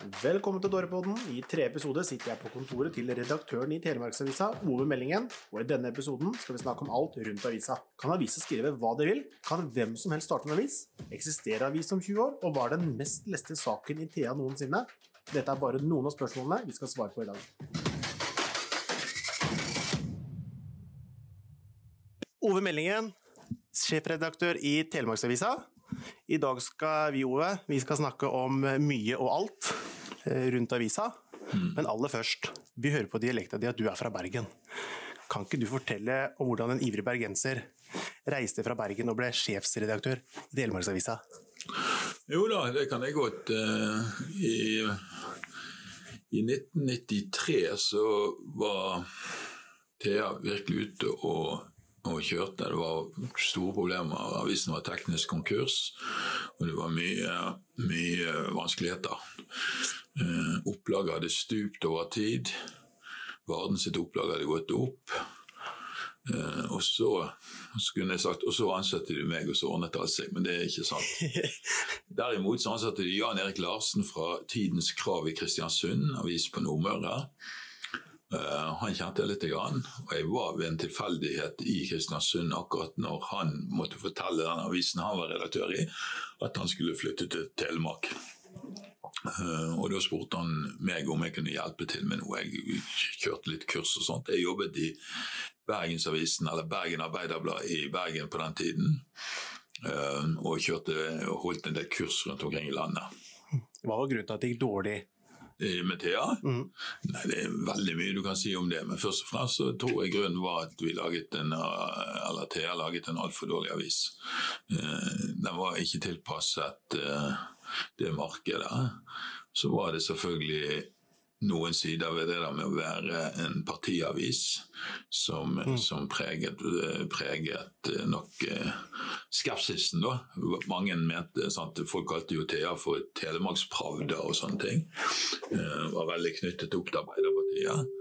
Velkommen til Dårepodden. I tre episoder sitter jeg på kontoret til redaktøren i Telemarksavisa, Ove Meldingen, og i denne episoden skal vi snakke om alt rundt avisa. Kan avisa skrive hva de vil? Kan hvem som helst starte en avis? Eksisterer avis om 20 år? Og hva er den mest leste saken i Thea noensinne? Dette er bare noen av spørsmålene vi skal svare på i dag. Ove Meldingen, sjefredaktør i Telemarksavisa. I dag skal vi, Ove, vi skal snakke om mye og alt rundt avisa. Men aller først, vi hører på dialekta di at du er fra Bergen. Kan ikke du fortelle om hvordan en ivrig bergenser reiste fra Bergen og ble sjefsredaktør i Telemarksavisa? Jo da, det kan jeg godt. Eh, I, I 1993 så var Thea virkelig ute og, og kjørte. Det var store problemer. Avisen var teknisk konkurs, og det var mye, mye vanskeligheter. Eh, Opplaget hadde stupt over tid. Varden sitt opplag hadde gått opp. Eh, og så skulle jeg sagt, og så ansatte de meg, og så ordnet alt seg. Men det er ikke sant. Derimot så ansatte de Jan Erik Larsen fra Tidens Krav i Kristiansund, avis på Nordmøre. Uh, han kjente jeg litt, grann, og jeg var ved en tilfeldighet i Kristiansund akkurat når han måtte fortelle den avisen han var redaktør i, at han skulle flytte til Telemark. Eh, og Da spurte han meg om jeg kunne hjelpe til med noe. Jeg kjørte litt kurs og sånt. Jeg jobbet i Bergensavisen, eller Bergen Arbeiderblad i Bergen på den tiden. eh, Og kjørte, holdt en del kurs rundt omkring i landet. Hva var grunnen til at det gikk dårlig? Eh, Med Thea? Nei, Det er veldig mye du kan si om det, men først og fremst så tror jeg grunnen var at vi laget en, eller Thea laget en altfor dårlig avis. Den var ikke tilpasset det markedet. Så var det selvfølgelig noen sider ved det der med å være en partiavis som, som preget, preget nok eh, skepsisen. da. Mange mente, sant? Folk kalte jo Thea for Telemarkspravda og sånne ting. Eh, var veldig knyttet opp til Arbeiderpartiet.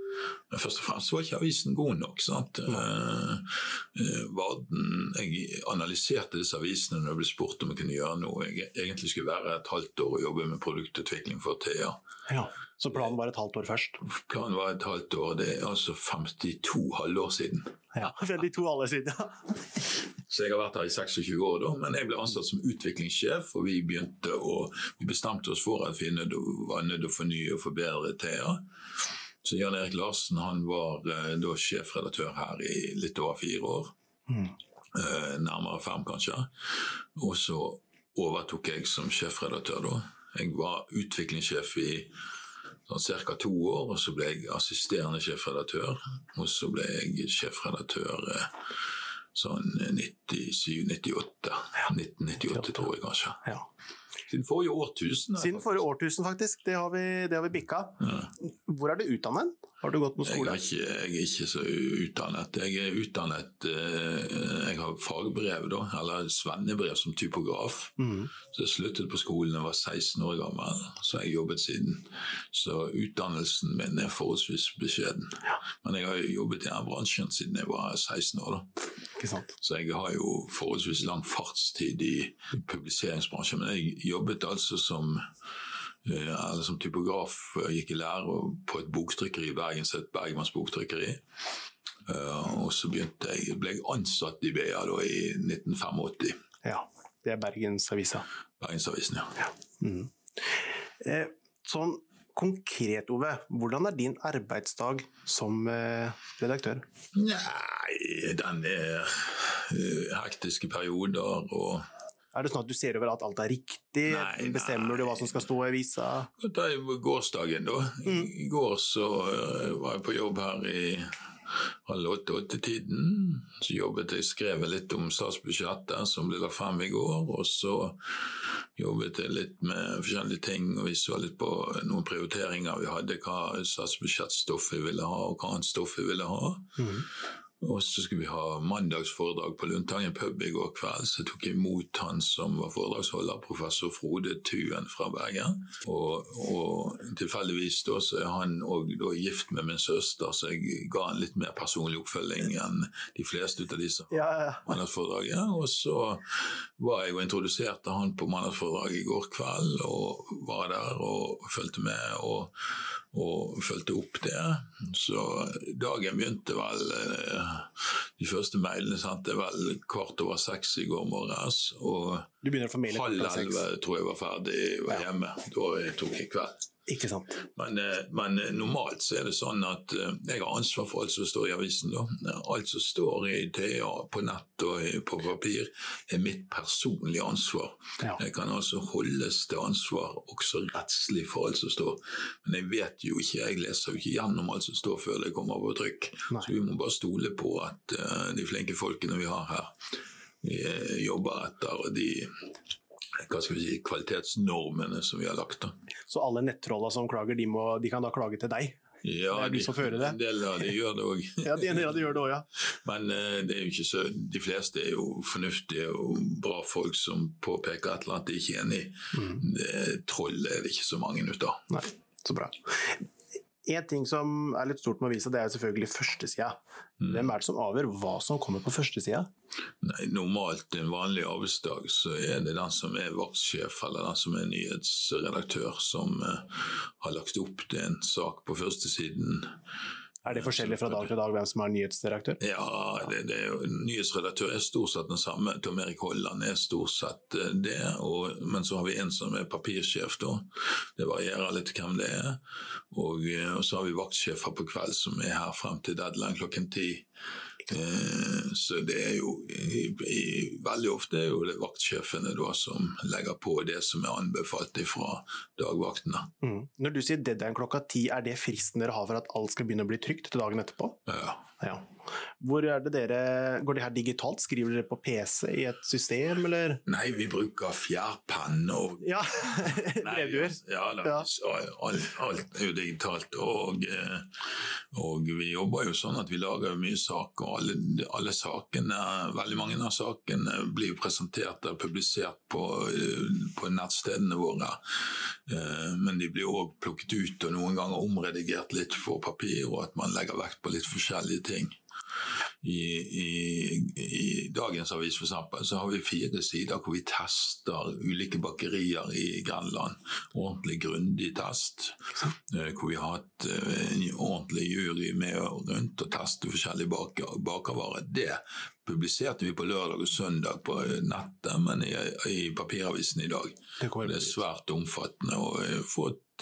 Men først og fremst var ikke avisen god nok. sant? Eh, eh, Varden, Jeg analyserte disse avisene når jeg ble spurt om jeg kunne gjøre noe. Jeg egentlig skulle være et halvt år og jobbe med produktutvikling for Thea. Ja, Så planen var et halvt år først? Planen var et halvt år, det er altså 52 halvår siden. Ja, De to siden. Så jeg har vært her i 26 år, da, men jeg ble ansatt som utviklingssjef. og Vi begynte å, vi bestemte oss for at vi var nødt til å fornye og forbedre Thea. Så Jan Erik Larsen han var eh, da sjefredaktør her i litt over fire år. Eh, nærmere fem, kanskje. Og så overtok jeg som sjefredaktør da. Jeg var utviklingssjef i sånn ca. to år, og så ble jeg assisterende sjefredaktør. Og så ble jeg sjefredaktør eh, sånn 97-98. 1998, tror jeg kanskje. ja. Siden forrige årtusen. Siden forrige årtusen, faktisk. Det har vi, det har vi bikka. Hvor er du utdannet? Har du gått på Jeg skole? er, ikke, jeg er ikke så utdannet. Jeg er utdannet eh, Jeg har fagbrev, da, eller svennebrev som typograf. Så jeg sluttet på skolen da jeg var 16 år gammel. Så har jeg jobbet siden. Så utdannelsen min er forholdsvis beskjeden. Men jeg har jo jobbet i denne bransjen siden jeg var 16 år. da. Så jeg har jo forholdsvis lang fartstid i publiseringsbransjen. Men jeg jobbet altså som, eller som typograf, gikk i lære på et boktrykkeri i Bergen som het Bergmanns boktrykkeri. Eh, Og så jeg, ble jeg ansatt i BA da i 1985. Ja. Det er Bergensavisa. Bergensavisen, ja. Eh, sånn konkret, Ove, hvordan er din arbeidsdag som eh, redaktør? Nei, den er eh, hektiske perioder og Er det sånn at du ser over at alt er riktig? Nei, nei. Bestemmer du hva som skal stå i avisa? Ta gårsdagen, da. I går så eh, var jeg på jobb her i halv åtte-åtte-tiden. Så jobbet jeg, skrev litt om statsbudsjettet som ble lagt frem i går. Og så jobbet jeg litt med forskjellige ting, og vi så litt på noen prioriteringer vi hadde. Hva statsbudsjettstoff vi ville ha, og hva annet stoff vi ville ha. Og så skulle vi ha mandagsforedrag på Lundtangen pub i går kveld. Så tok jeg imot han som var foredragsholder, professor Frode Tuen fra Bergen. Og, og tilfeldigvis da så er han òg gift med min søster, så jeg ga han litt mer personlig oppfølging enn de fleste av disse Ja, ja. mandagsforedraget. Og så var jeg og introduserte han på mandagsforedraget i går kveld, og var der og fulgte med. og og fulgte opp det. Så dagen begynte vel eh, De første mailene sendte jeg vel kvart over seks i går morges. Og halv elleve tror jeg var ferdig var hjemme. Da tok jeg kveld. Ikke sant. Men, eh, men normalt så er det sånn at eh, jeg har ansvar for alt som står i avisen. Da. Alt som står i TA på nett og på papir, er mitt personlige ansvar. Ja. Jeg kan altså holdes til ansvar også rettslig for alt som står. Men jeg vet jo ikke, jeg leser jo ikke gjennom alt som står før det kommer på trykk. Nei. Så vi må bare stole på at eh, de flinke folkene vi har her, eh, jobber etter de hva skal vi si, kvalitetsnormene som vi har lagt. da. Så alle nettrollene som klager, de, må, de kan da klage til deg? Ja, de. En del av de gjør det òg. Ja, de, de gjør det også, ja. Men uh, så, de fleste er jo fornuftige og bra folk som påpeker et eller annet de ikke er enig i. Mm. Troll er det ikke så mange ut av. Nei, så bra. En ting som er litt stort med avisa, det er selvfølgelig førstesida. Mm. Hvem er det som avgjør hva som kommer på førstesida? Normalt en vanlig arbeidsdag så er det den som er vaktsjef eller den som er nyhetsredaktør som eh, har lagt opp til en sak på førstesiden. Er det forskjellig fra dag til dag hvem som er nyhetsdirektør? Ja, det, det er jo, nyhetsredaktør er stort sett den samme. Tom Erik Holland er stort sett eh, det. Og, men så har vi en som er papirsjef, da. Det varierer litt hvem det er. Og, eh, og så har vi vaktsjefer på kveld som er her frem til deadline klokken ti. Eh, så det er jo i, i, Veldig ofte er jo det vaktsjefene da som legger på det som er anbefalt fra dagvaktene. Mm. Når du sier deadline klokka ti, er det fristen dere har for at alt skal begynne å bli trygt til dagen etterpå? Ja. Ja. Hvor er det dere, Går det her digitalt? Skriver dere på PC i et system, eller? Nei, vi bruker fjærpenn og Ja, brevduer. Ja, Ja. Alt, alt er jo digitalt. Og, eh, og vi jobber jo sånn at vi lager mye saker. Alle, alle sakene, Veldig mange av sakene blir presentert og publisert på, eh, på nettstedene våre. Eh, Men de blir òg plukket ut og noen ganger omredigert litt for papir, og at man legger vekt på litt forskjellige ting. I, i, I dagens avis for eksempel, så har vi fire sider hvor vi tester ulike bakerier i Grenland. Ordentlig grundig test. eh, Hvor vi har hatt eh, en ordentlig jury med rundt og teste forskjellige baker, bakervarer. Det publiserte vi på lørdag og søndag på nettet, men i, i papiravisen i dag. Det Det er svært omfattende. og jeg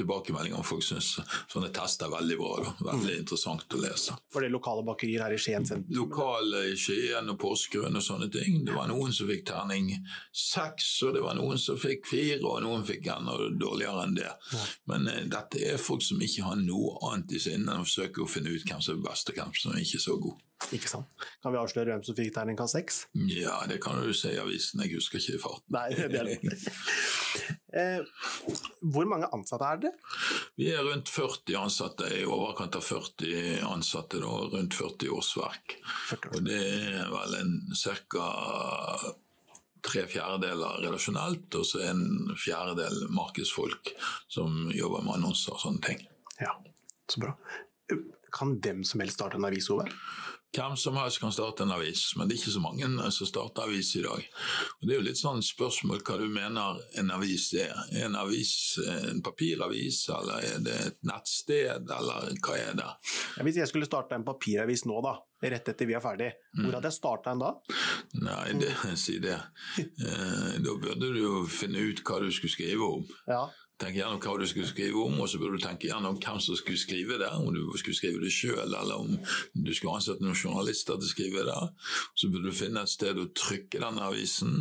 om folk syns sånne tester er veldig bra. Da. Veldig interessant å lese. For det lokale bakerier her i Skien sentrum. Lokale i Skien og Porsgrunn og sånne ting. Det var noen som fikk terning seks, og det var noen som fikk fire, og noen fikk enda dårligere enn det. Men uh, dette er folk som ikke har noe annet i sinne enn å forsøke å finne ut hvem som er best, og hvem som er ikke så god. Ikke sant? Kan vi avsløre hvem som fikk terningkast seks? Ja, det kan du si i avisen. Jeg husker ikke i farten. Nei, det er det. Eh, hvor mange ansatte er det? Vi er rundt 40 ansatte, i overkant av 40 ansatte, da, rundt 40 årsverk. 40 Og det er vel en ca. tre fjerdedeler relasjonelt, og så en fjerdedel markedsfolk som jobber med annonser og sånne ting. Ja, så bra. Kan hvem som helst starte en avis, Ove? Hvem som helst kan starte en avis, men det er ikke så mange som starter avis i dag. Og Det er jo litt sånn spørsmål hva du mener en avis er. Er en avis en papiravis, eller er det et nettsted, eller hva er det? Ja, hvis jeg skulle starte en papiravis nå, da, rett etter vi er ferdig, hvor hadde jeg starta en da? Nei, det, si det. Eh, da burde du jo finne ut hva du skulle skrive om. Ja, Tenk gjennom hva du skulle skrive om, og så burde du tenke gjennom hvem som skulle skrive det. Om du skulle skrive det sjøl, eller om du skulle ansette noen journalister til å skrive det. Så burde du finne et sted å trykke den avisen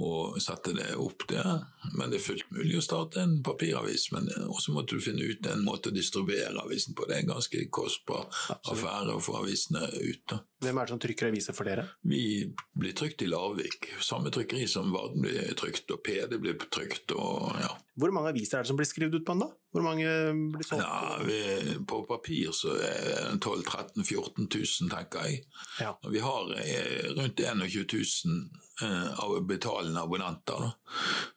og sette det opp der. Men det er fullt mulig å starte en papiravis, men også måtte du finne ut en måte å distribuere avisen på. Det er en ganske kostbar affære å få avisene ut. da. Hvem er det som trykker aviser for dere? Vi blir trykt i Larvik. Samme trykkeri som Varden blir trykt, og PD blir trykt. og ja. Hvor mange aviser er det som blir skrevet ut på den, da? Hvor mange blir solgt? Ja, vi, På papir så er det 12 13 14 000, tenker jeg. Ja. Og vi har eh, rundt 21 000 eh, av betalende abonnenter. Da.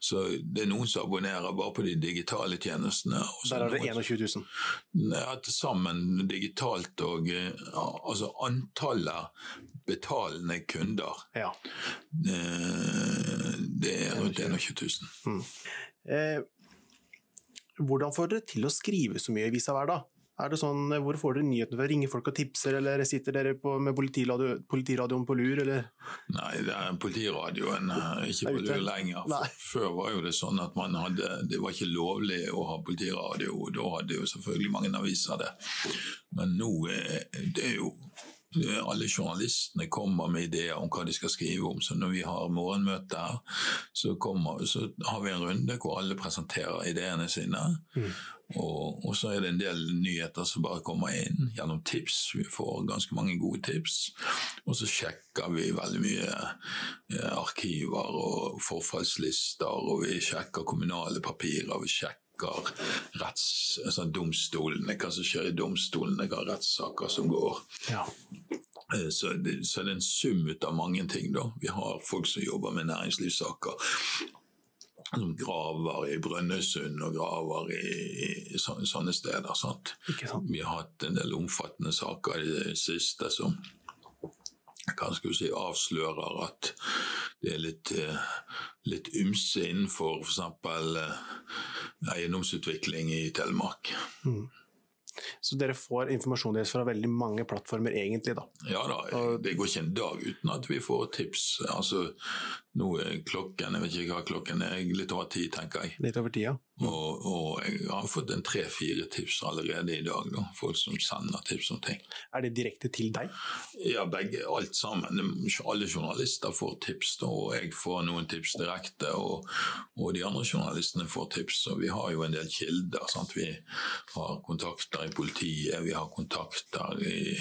Så det er noen som abonnerer bare på de digitale tjenestene. Der er det noen- 21 000. Ja, til sammen digitalt og altså antallet betalende kunder, Ja. eh, det er rundt 21 000. Eh, hvordan får dere til å skrive så mye i avisa hver dag? Er det sånn, eh, Hvor får dere nyhetene fra? Ringer folk og tipser, eller sitter dere på, med politiradio, politiradioen på lur, eller? Nei, det er politiradioen eh, ikke på lur lenger. Før var jo det sånn at man hadde, det var ikke lovlig å ha politiradio, og da hadde jo selvfølgelig mange aviser det. Men nå er det er jo alle journalistene kommer med ideer om hva de skal skrive om. Så når vi har morgenmøte her, så, kommer, så har vi en runde hvor alle presenterer ideene sine. Og, og så er det en del nyheter som bare kommer inn gjennom tips. Vi får ganske mange gode tips. Og så sjekker vi veldig mye eh, arkiver og forfallslister, og vi sjekker kommunale papirer. Vi sjekker retts, altså domstolene, hva som skjer i domstolene, hva rettssaker som går. Ja. Eh, Så det, så det er en sum ut av mange ting. da. Vi har folk som jobber med næringslivssaker. Som graver i Brønnøysund og graver i, i sånne, steder. sant? Vi har hatt en del omfattende saker i det siste som hva skal si, avslører at det er litt, eh, litt ymse innenfor f.eks. eiendomsutvikling i Telemark. Så dere får informasjonen deres fra veldig mange plattformer, egentlig, da. Ja da, det går ikke en dag uten at vi får tips. Altså, nå er klokken, jeg vet ikke hva klokken er, litt over ti, tenker jeg. Litt over tida. Og, og jeg har fått en tre-fire tips allerede i dag, da. folk som sender tips om ting. Er det direkte til deg? Ja, begge, alt sammen. Alle journalister får tips, da, og jeg får noen tips direkte. Og, og de andre journalistene får tips. Og vi har jo en del kilder. Sant? Vi har kontakter i politiet, vi har kontakter i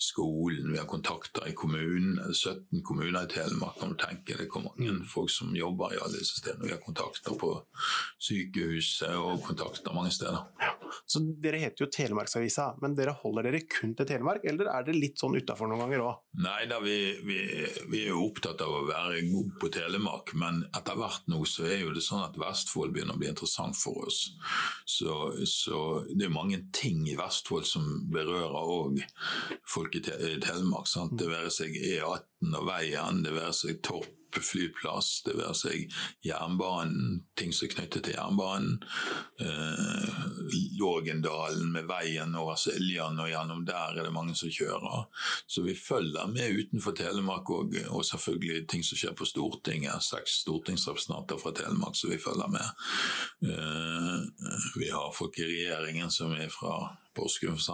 skolen, vi har kontakter i kommunen. Det er 17 kommuner i Telemark, kan du tenke. deg hvor mange folk som jobber i alle disse stedene. Vi har kontakter på sykehuset og kontakter mange steder. Så dere heter jo Telemarksavisa, men dere holder dere kun til Telemark, eller er dere litt sånn utafor noen ganger òg? Nei da, vi, vi, vi er jo opptatt av å være gode på Telemark, men etter hvert nå så er jo det sånn at Vestfold begynner å bli interessant for oss. Så, så det er mange ting i Vestfold som berører òg folk i, te i Telemark. Sant? Det være seg E18 og veien, det være seg Torp flyplass, det være seg jernbanen, ting som er knyttet til jernbanen. Eh, Lågendalen med veien over Siljan, og gjennom der er det mange som kjører. Så vi følger med utenfor Telemark og, og selvfølgelig ting som skjer på Stortinget. Seks stortingsrepresentanter fra Telemark som vi følger med. Eh, vi har folk i regjeringen som er fra Porsgrunn f.eks.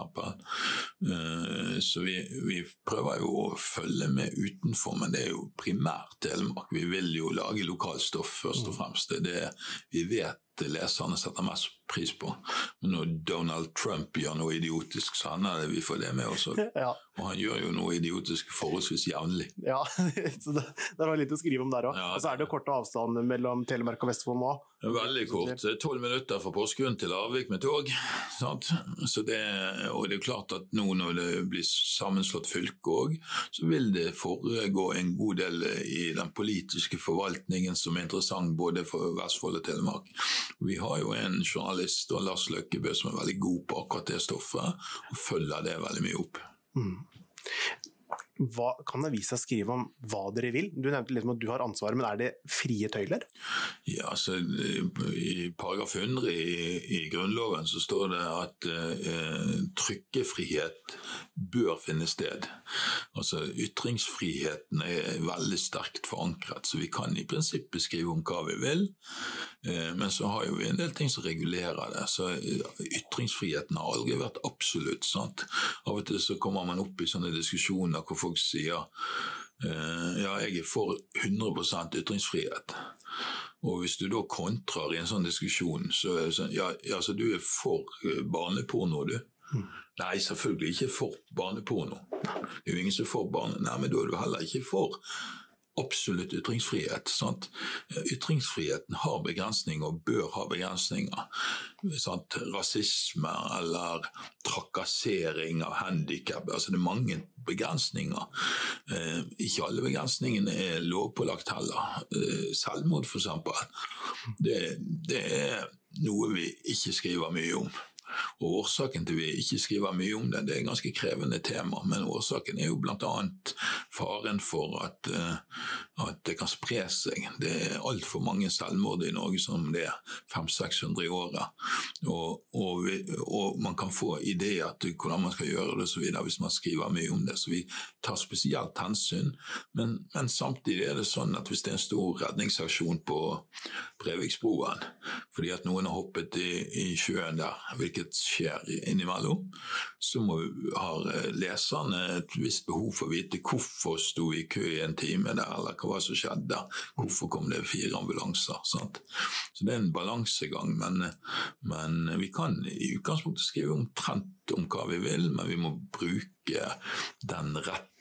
Uh, så vi, vi prøver jo å følge med utenfor, men det er jo primært Telemark. Vi vil jo lage lokalstoff først og fremst. Det er det vi vet leserne setter mest pris på. Men når Donald Trump gjør noe idiotisk, så hender det vi får det med også. Ja. Og han gjør jo noe idiotisk forholdsvis jevnlig. ja. så det, det var litt å skrive om der òg. Ja, og så er det jo korte avstander mellom Telemark og Vestfold nå. Veldig kort. Er Tolv minutter fra Porsgrunn til Larvik med tog. Sant? Så det, og det er klart at nå når det blir sammenslått fylke òg, så vil det foregå en god del i den politiske forvaltningen som er interessant både for Vestfold og Telemark. Vi har jo en journalist, Lars Løkkebø, som er veldig god på akkurat det stoffet, og følger det veldig mye opp. Hva, kan avisa skrive om hva dere vil? Du nevnte liksom at du har ansvaret, men er det frie tøyler? Ja, altså I paragraf 100 i, i Grunnloven så står det at eh, trykkefrihet bør finne sted. Altså Ytringsfriheten er veldig sterkt forankret, så vi kan i prinsippet skrive om hva vi vil. Eh, men så har jo vi en del ting som regulerer det. Så eh, ytringsfriheten har aldri vært absolutt. sant? Av og til så kommer man opp i sånne diskusjoner hvor folk sier eh, ja, jeg er for 100% ytringsfrihet. Og hvis du da kontrer i en sånn diskusjon, så er det sånn Ja, altså så du er for eh, barneporno, du? Nei, selvfølgelig ikke for barneporno. Det er jo ingen som er for barne... Nei, men da er du heller ikke for absolutt ytringsfrihet. Sant? Ytringsfriheten har begrensninger og bør ha begrensninger. Sant? Rasisme eller trakassering av handikap. Altså det er mange begrensninger. Eh, ikke alle begrensningene er lovpålagt heller. Eh, selvmord, f.eks. Det, det er noe vi ikke skriver mye om. Og Årsaken til vi ikke skriver mye om det, det er et ganske krevende tema, men årsaken er jo bl.a. faren for at, uh, at, det kan spre seg. Det er altfor mange selvmord i Norge som det er 500-600 i året. Og, og, vi, og, man kan få ideer til hvordan man skal gjøre det videre hvis man skriver mye om det. Så vi tar spesielt hensyn. Men, men samtidig er det sånn at hvis det er en stor redningsaksjon på Breviksbroen fordi at noen har hoppet i, i sjøen der, hvilket skjer innimellom, så må, har eh, leserne et visst behov for å vite hvorfor sto vi i kø i en time der, eller hva som skjedde, hvorfor kom det fire ambulanser. Sant? Så det er en balansegang, men, men vi kan i utgangspunktet skrive omtrent om hva vi vil, men vi må bruke den retten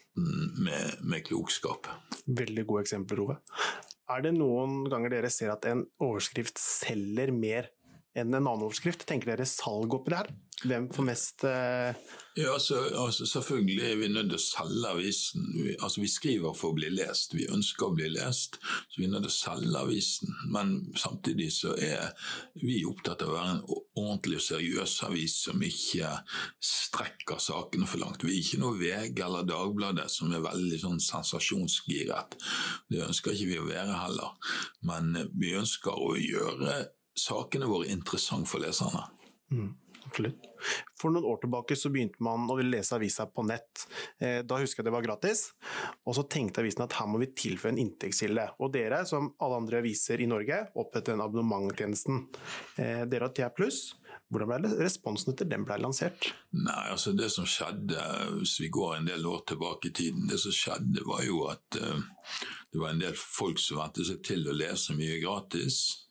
med, med klokskap. Veldig gode eksempler, Ove. Er det noen ganger dere ser at en overskrift selger mer enn en annen overskrift. Tenker dere salg oppi det her? Hvem får mest uh... Ja, altså, altså, Selvfølgelig er vi nødt til å selge avisen. Vi, altså, vi skriver for å bli lest. Vi ønsker å bli lest, så vi er nødt til å selge avisen. Men samtidig så er vi opptatt av å være en ordentlig og seriøs avis som ikke strekker sakene for langt. Vi er ikke noe VG eller Dagbladet som er veldig sånn sensasjonsgiret. Det ønsker ikke vi å være heller. Men vi ønsker å gjøre sakene våre interessante for leserne. Mm. For noen år tilbake så begynte man å lese avisa på nett. Eh, da husker jeg det var gratis, og så tenkte avisen at her må vi tilføye en inntektskilde. Og dere, som alle andre aviser i Norge, opprettet den abonnementtjenesten. Eh, dere har TA pluss. Hvordan ble responsen etter den ble lansert? Nei, altså Det som skjedde, hvis vi går en del år tilbake i tiden, det som skjedde var jo at uh, det var en del folk som vente seg til å lese mye gratis.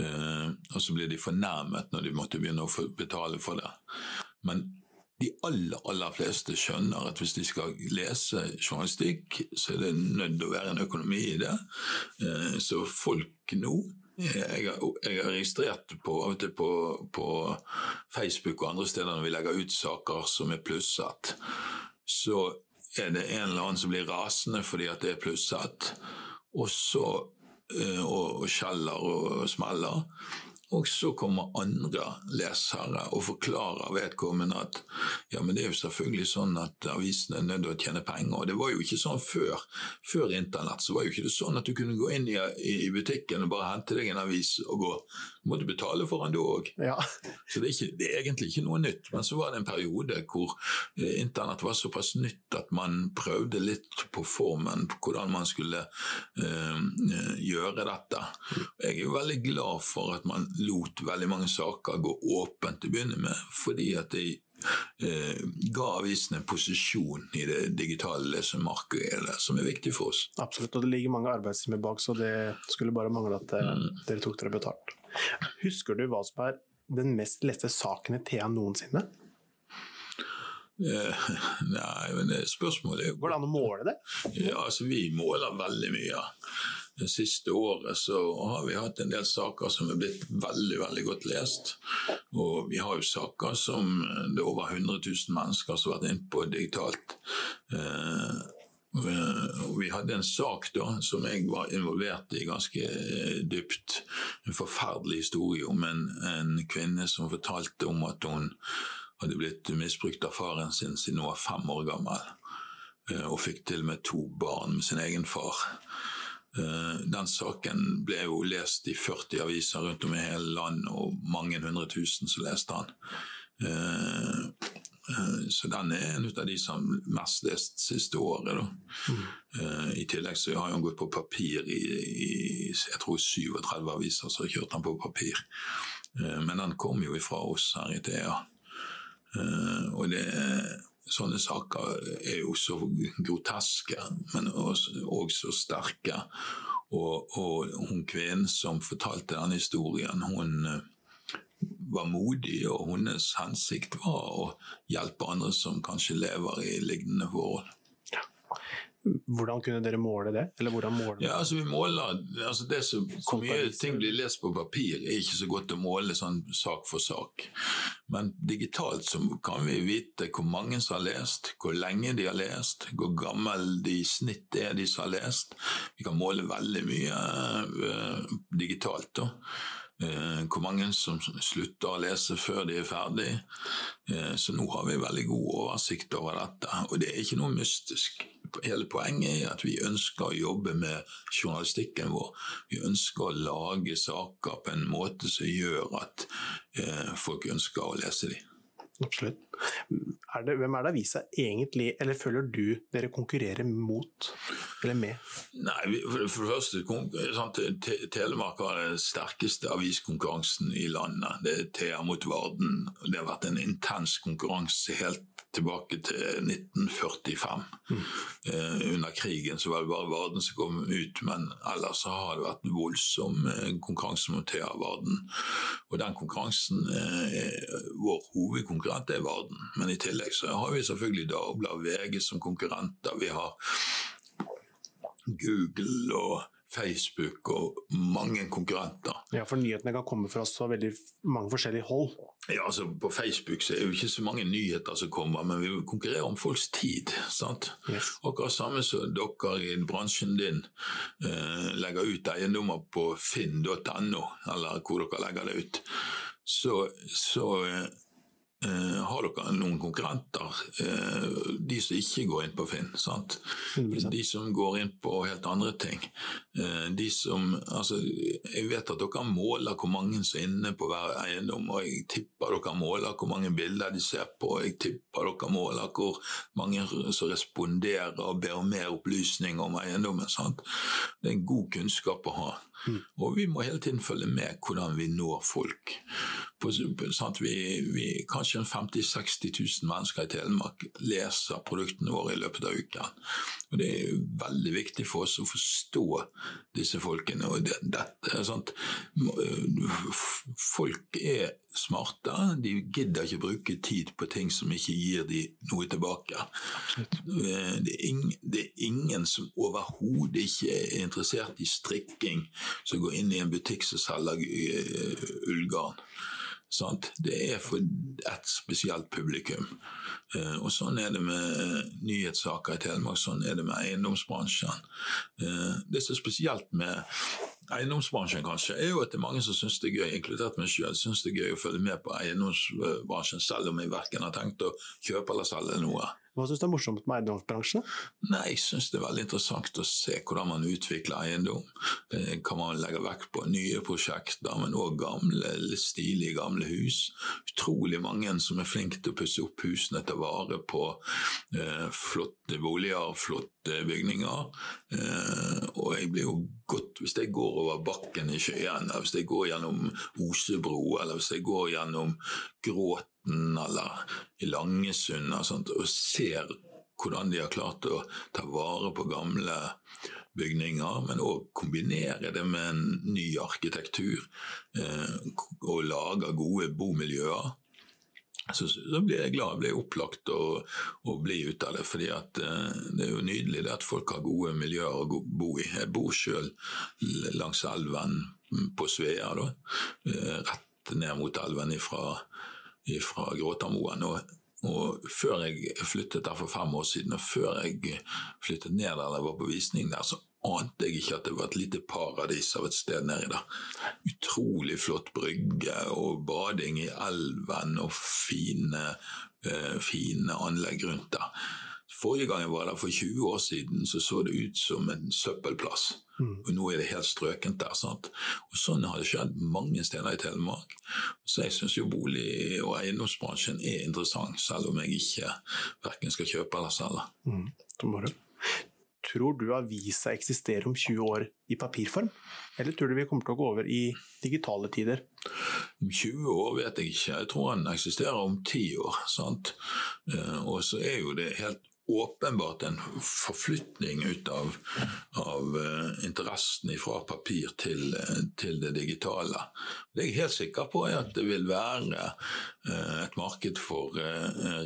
Uh, og så ble de fornærmet når de måtte begynne å betale for det. Men de aller, aller fleste skjønner at hvis de skal lese journalistikk, så er det nødt til å være en økonomi i det. Uh, så folk nå jeg har, jeg har, registrert på, av og til på, på, Facebook og andre steder når vi legger ut saker som er plusset, så er det en eller annen som blir rasende fordi at det er plusset, og så Eh, og, og skjeller og smeller. Og så kommer andre lesere og forklarer vedkommende at ja, men det er jo selvfølgelig sånn at avisene er nødt til å tjene penger. Og det var jo ikke sånn før. Før internett så var jo ikke det sånn at du kunne gå inn i, i butikken og bare hente deg en avis og gå. Du betale for den du òg. Ja. Så det er, ikke, det er, egentlig ikke noe nytt. Men så var det en periode hvor eh, internett var såpass nytt at man prøvde litt på formen på hvordan man skulle eh, gjøre dette. Jeg er jo veldig glad for at man lot veldig mange saker gå åpent til å begynne med, fordi at de eh, ga avisene en posisjon i det digitale lesemarkedet som er viktig for oss. Absolutt, og det ligger mange arbeidstimer bak, så det skulle bare mangle at eh, mm. dere tok dere betalt. Husker du hva som er den mest leste saken i Thea noensinne? Eh, nei, men spørsmålet er Går det an å måle det? Ja, altså Vi måler veldig mye. Det siste året så har vi hatt en del saker som er blitt veldig veldig godt lest. Og vi har jo saker som det er over 100 000 mennesker som har vært inne på digitalt. Eh, og vi hadde en sak da som jeg var involvert i ganske eh, dypt. En forferdelig historie om en, en kvinne som fortalte om at hun hadde blitt misbrukt av faren sin siden hun var fem år gammel. Eh, og fikk til og med to barn med sin egen far. Eh, den saken ble jo lest i 40 aviser rundt om i hele landet, og mange hundre tusen som leste den. Eh, eh, så den er en av de som mest lest siste året. Mm. I tillegg så har han gått på papir i, i jeg tror 37 aviser, så har kjørt den på papir. Men den kom jo ifra oss her i Thea. Og det sånne saker er jo så groteske, men òg så sterke. Og, og, hun kvinnen som fortalte denne historien, hun eh, var modig, og hennes hensikt var å hjelpe andre som kanskje lever i lignende forhold. Hvordan kunne dere måle det? Eller hvordan måler? Ja, altså vi måler, altså det som, Hvor mye ting blir lest på papir, er ikke så godt å måle sånn sak for sak. Men digitalt så kan vi vite hvor mange som har lest, hvor lenge de har lest, hvor gammel de i snitt er de som har lest. Vi kan måle veldig mye uh, digitalt. da. Uh, hvor mange som slutter å lese før de er ferdig. Uh, så nå har vi veldig god oversikt over dette. Og det er ikke noe mystisk. Hele poenget er at vi ønsker å jobbe med journalistikken vår. Vi ønsker å lage saker på en måte som gjør at eh, folk ønsker å lese dem. Absolutt. Er det, hvem er det avisa egentlig, eller føler du dere konkurrerer mot, eller med? Nei, For, for det første, sant, Telemark har den sterkeste aviskonkurransen i landet. Det er Thea mot Varden. Det har vært en intens konkurranse helt tilbake til 1945. Mm. Eh, under krigen så var det bare Varden som kom ut, men ellers så har det vært en voldsom eh, konkurranse mot Thea Varden. Og den konkurransen, eh, vår hovedkonkurrent er Varden. Men i tillegg så har vi selvfølgelig Dagbladet VG som konkurrenter. Vi har Google og Facebook og mange konkurrenter. Ja, For nyhetene kan komme fra så veldig mange forskjellige hold? Ja, altså På Facebook så er det jo ikke så mange nyheter som kommer, men vi konkurrerer om folks tid. sant? Yes. Akkurat samme som dere i bransjen din eh, legger ut eiendommer på finn.no, eller hvor dere legger det ut. Så, så eh, Uh, har dere noen konkurrenter, uh, de som ikke går inn på Finn? Sant? 100%. De som går inn på helt andre ting. Uh, de som, altså, jeg vet at dere måler hvor mange som er inne på hver eiendom, og jeg tipper dere måler hvor mange bilder de ser på, jeg tipper dere måler hvor mange som responderer og ber om mer opplysning om eiendommen. Sant? Det er en god kunnskap å ha. Mm. Og vi må hele tiden følge med hvordan vi når folk. På, Vi, vi, kanskje kanskje 50 000-60 000 mennesker i Telemark leser produktene våre i løpet av uken. Og Det er veldig viktig for oss å forstå disse folkene. og det, dette sånt, Folk er smarte, de gidder ikke bruke tid på ting som ikke gir dem noe tilbake. Det er, ingen, det er ingen som overhodet ikke er interessert i strikking, som går inn i en butikk som selger eh, ullgarn. Sant? Det er for et spesielt publikum. Eh, og Sånn er det med nyhetssaker i Telemark, sånn er det med eiendomsbransjen. Eh, det som er spesielt med eiendomsbransjen, kanskje, er jo at det er mange som syns det er gøy, inkludert meg sjøl, syns det er gøy å følge med på eiendomsbransjen, selv om jeg verken har tenkt å kjøpe eller selge noe. Hva syns du er morsomt med eiendomsbransjen? Nei, Jeg syns det er veldig interessant å se hvordan man utvikler eiendom. Kan man legge vekt på nye prosjekter, men òg gamle, stilige gamle hus. Utrolig mange som er flinke til å pusse opp husene, ta vare på eh, flotte boliger, flotte bygninger. Eh, og jeg blir jo godt hvis jeg går over bakken i Skien, eller hvis jeg går gjennom Osebro, eller hvis jeg går gjennom Gråt eller i Langesund og, sånt, og ser hvordan de har klart å ta vare på gamle bygninger, men òg kombinere det med en ny arkitektur eh, og lage gode bomiljøer. Så, så blir jeg glad, blir opplagt og, og bli ut av det. fordi at eh, Det er jo nydelig at folk har gode miljøer å bo i. Jeg bor sjøl langs elven på Svea, da, eh, rett ned mot elven ifra fra Gråtamoen. Og, og, før jeg flyttet der for fem år siden, og før jeg flyttet ned der jeg var på visning der, så ante jeg ikke at det var et lite paradis av et sted nedi der. Utrolig flott brygge og bading i elven og fine, uh, fine anlegg rundt der. Forrige gang jeg var der for 20 år siden, så så det ut som en søppelplass. Mm. Og nå er det helt strøkent der. sant? Og Sånn har det skjedd mange steder i Telemark. Så jeg syns jo bolig- og eiendomsbransjen er interessant, selv om jeg ikke verken skal kjøpe eller selge. Mm. Tror du avisa eksisterer om 20 år i papirform, eller tror du vi kommer til å gå over i digitale tider? Om 20 år vet jeg ikke, jeg tror den eksisterer om 10 år. sant? Eh, og så er jo det helt åpenbart en forflytning ut av, av uh, interessen fra papir til, uh, til, det digitale. Det jeg er helt sikker på, er at det vil være uh, et marked for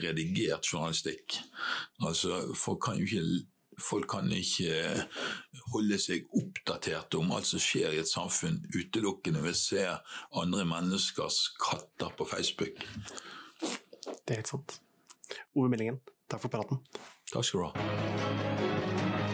redigert journalistikk. Altså, Folk kan jo ikke folk kan ikke holde seg oppdatert om alt som skjer i et samfunn, utelukkende ved å se andre menneskers katter på Facebook. Det er helt sant. Ove Meldingen, takk for praten. Takk skal du ha.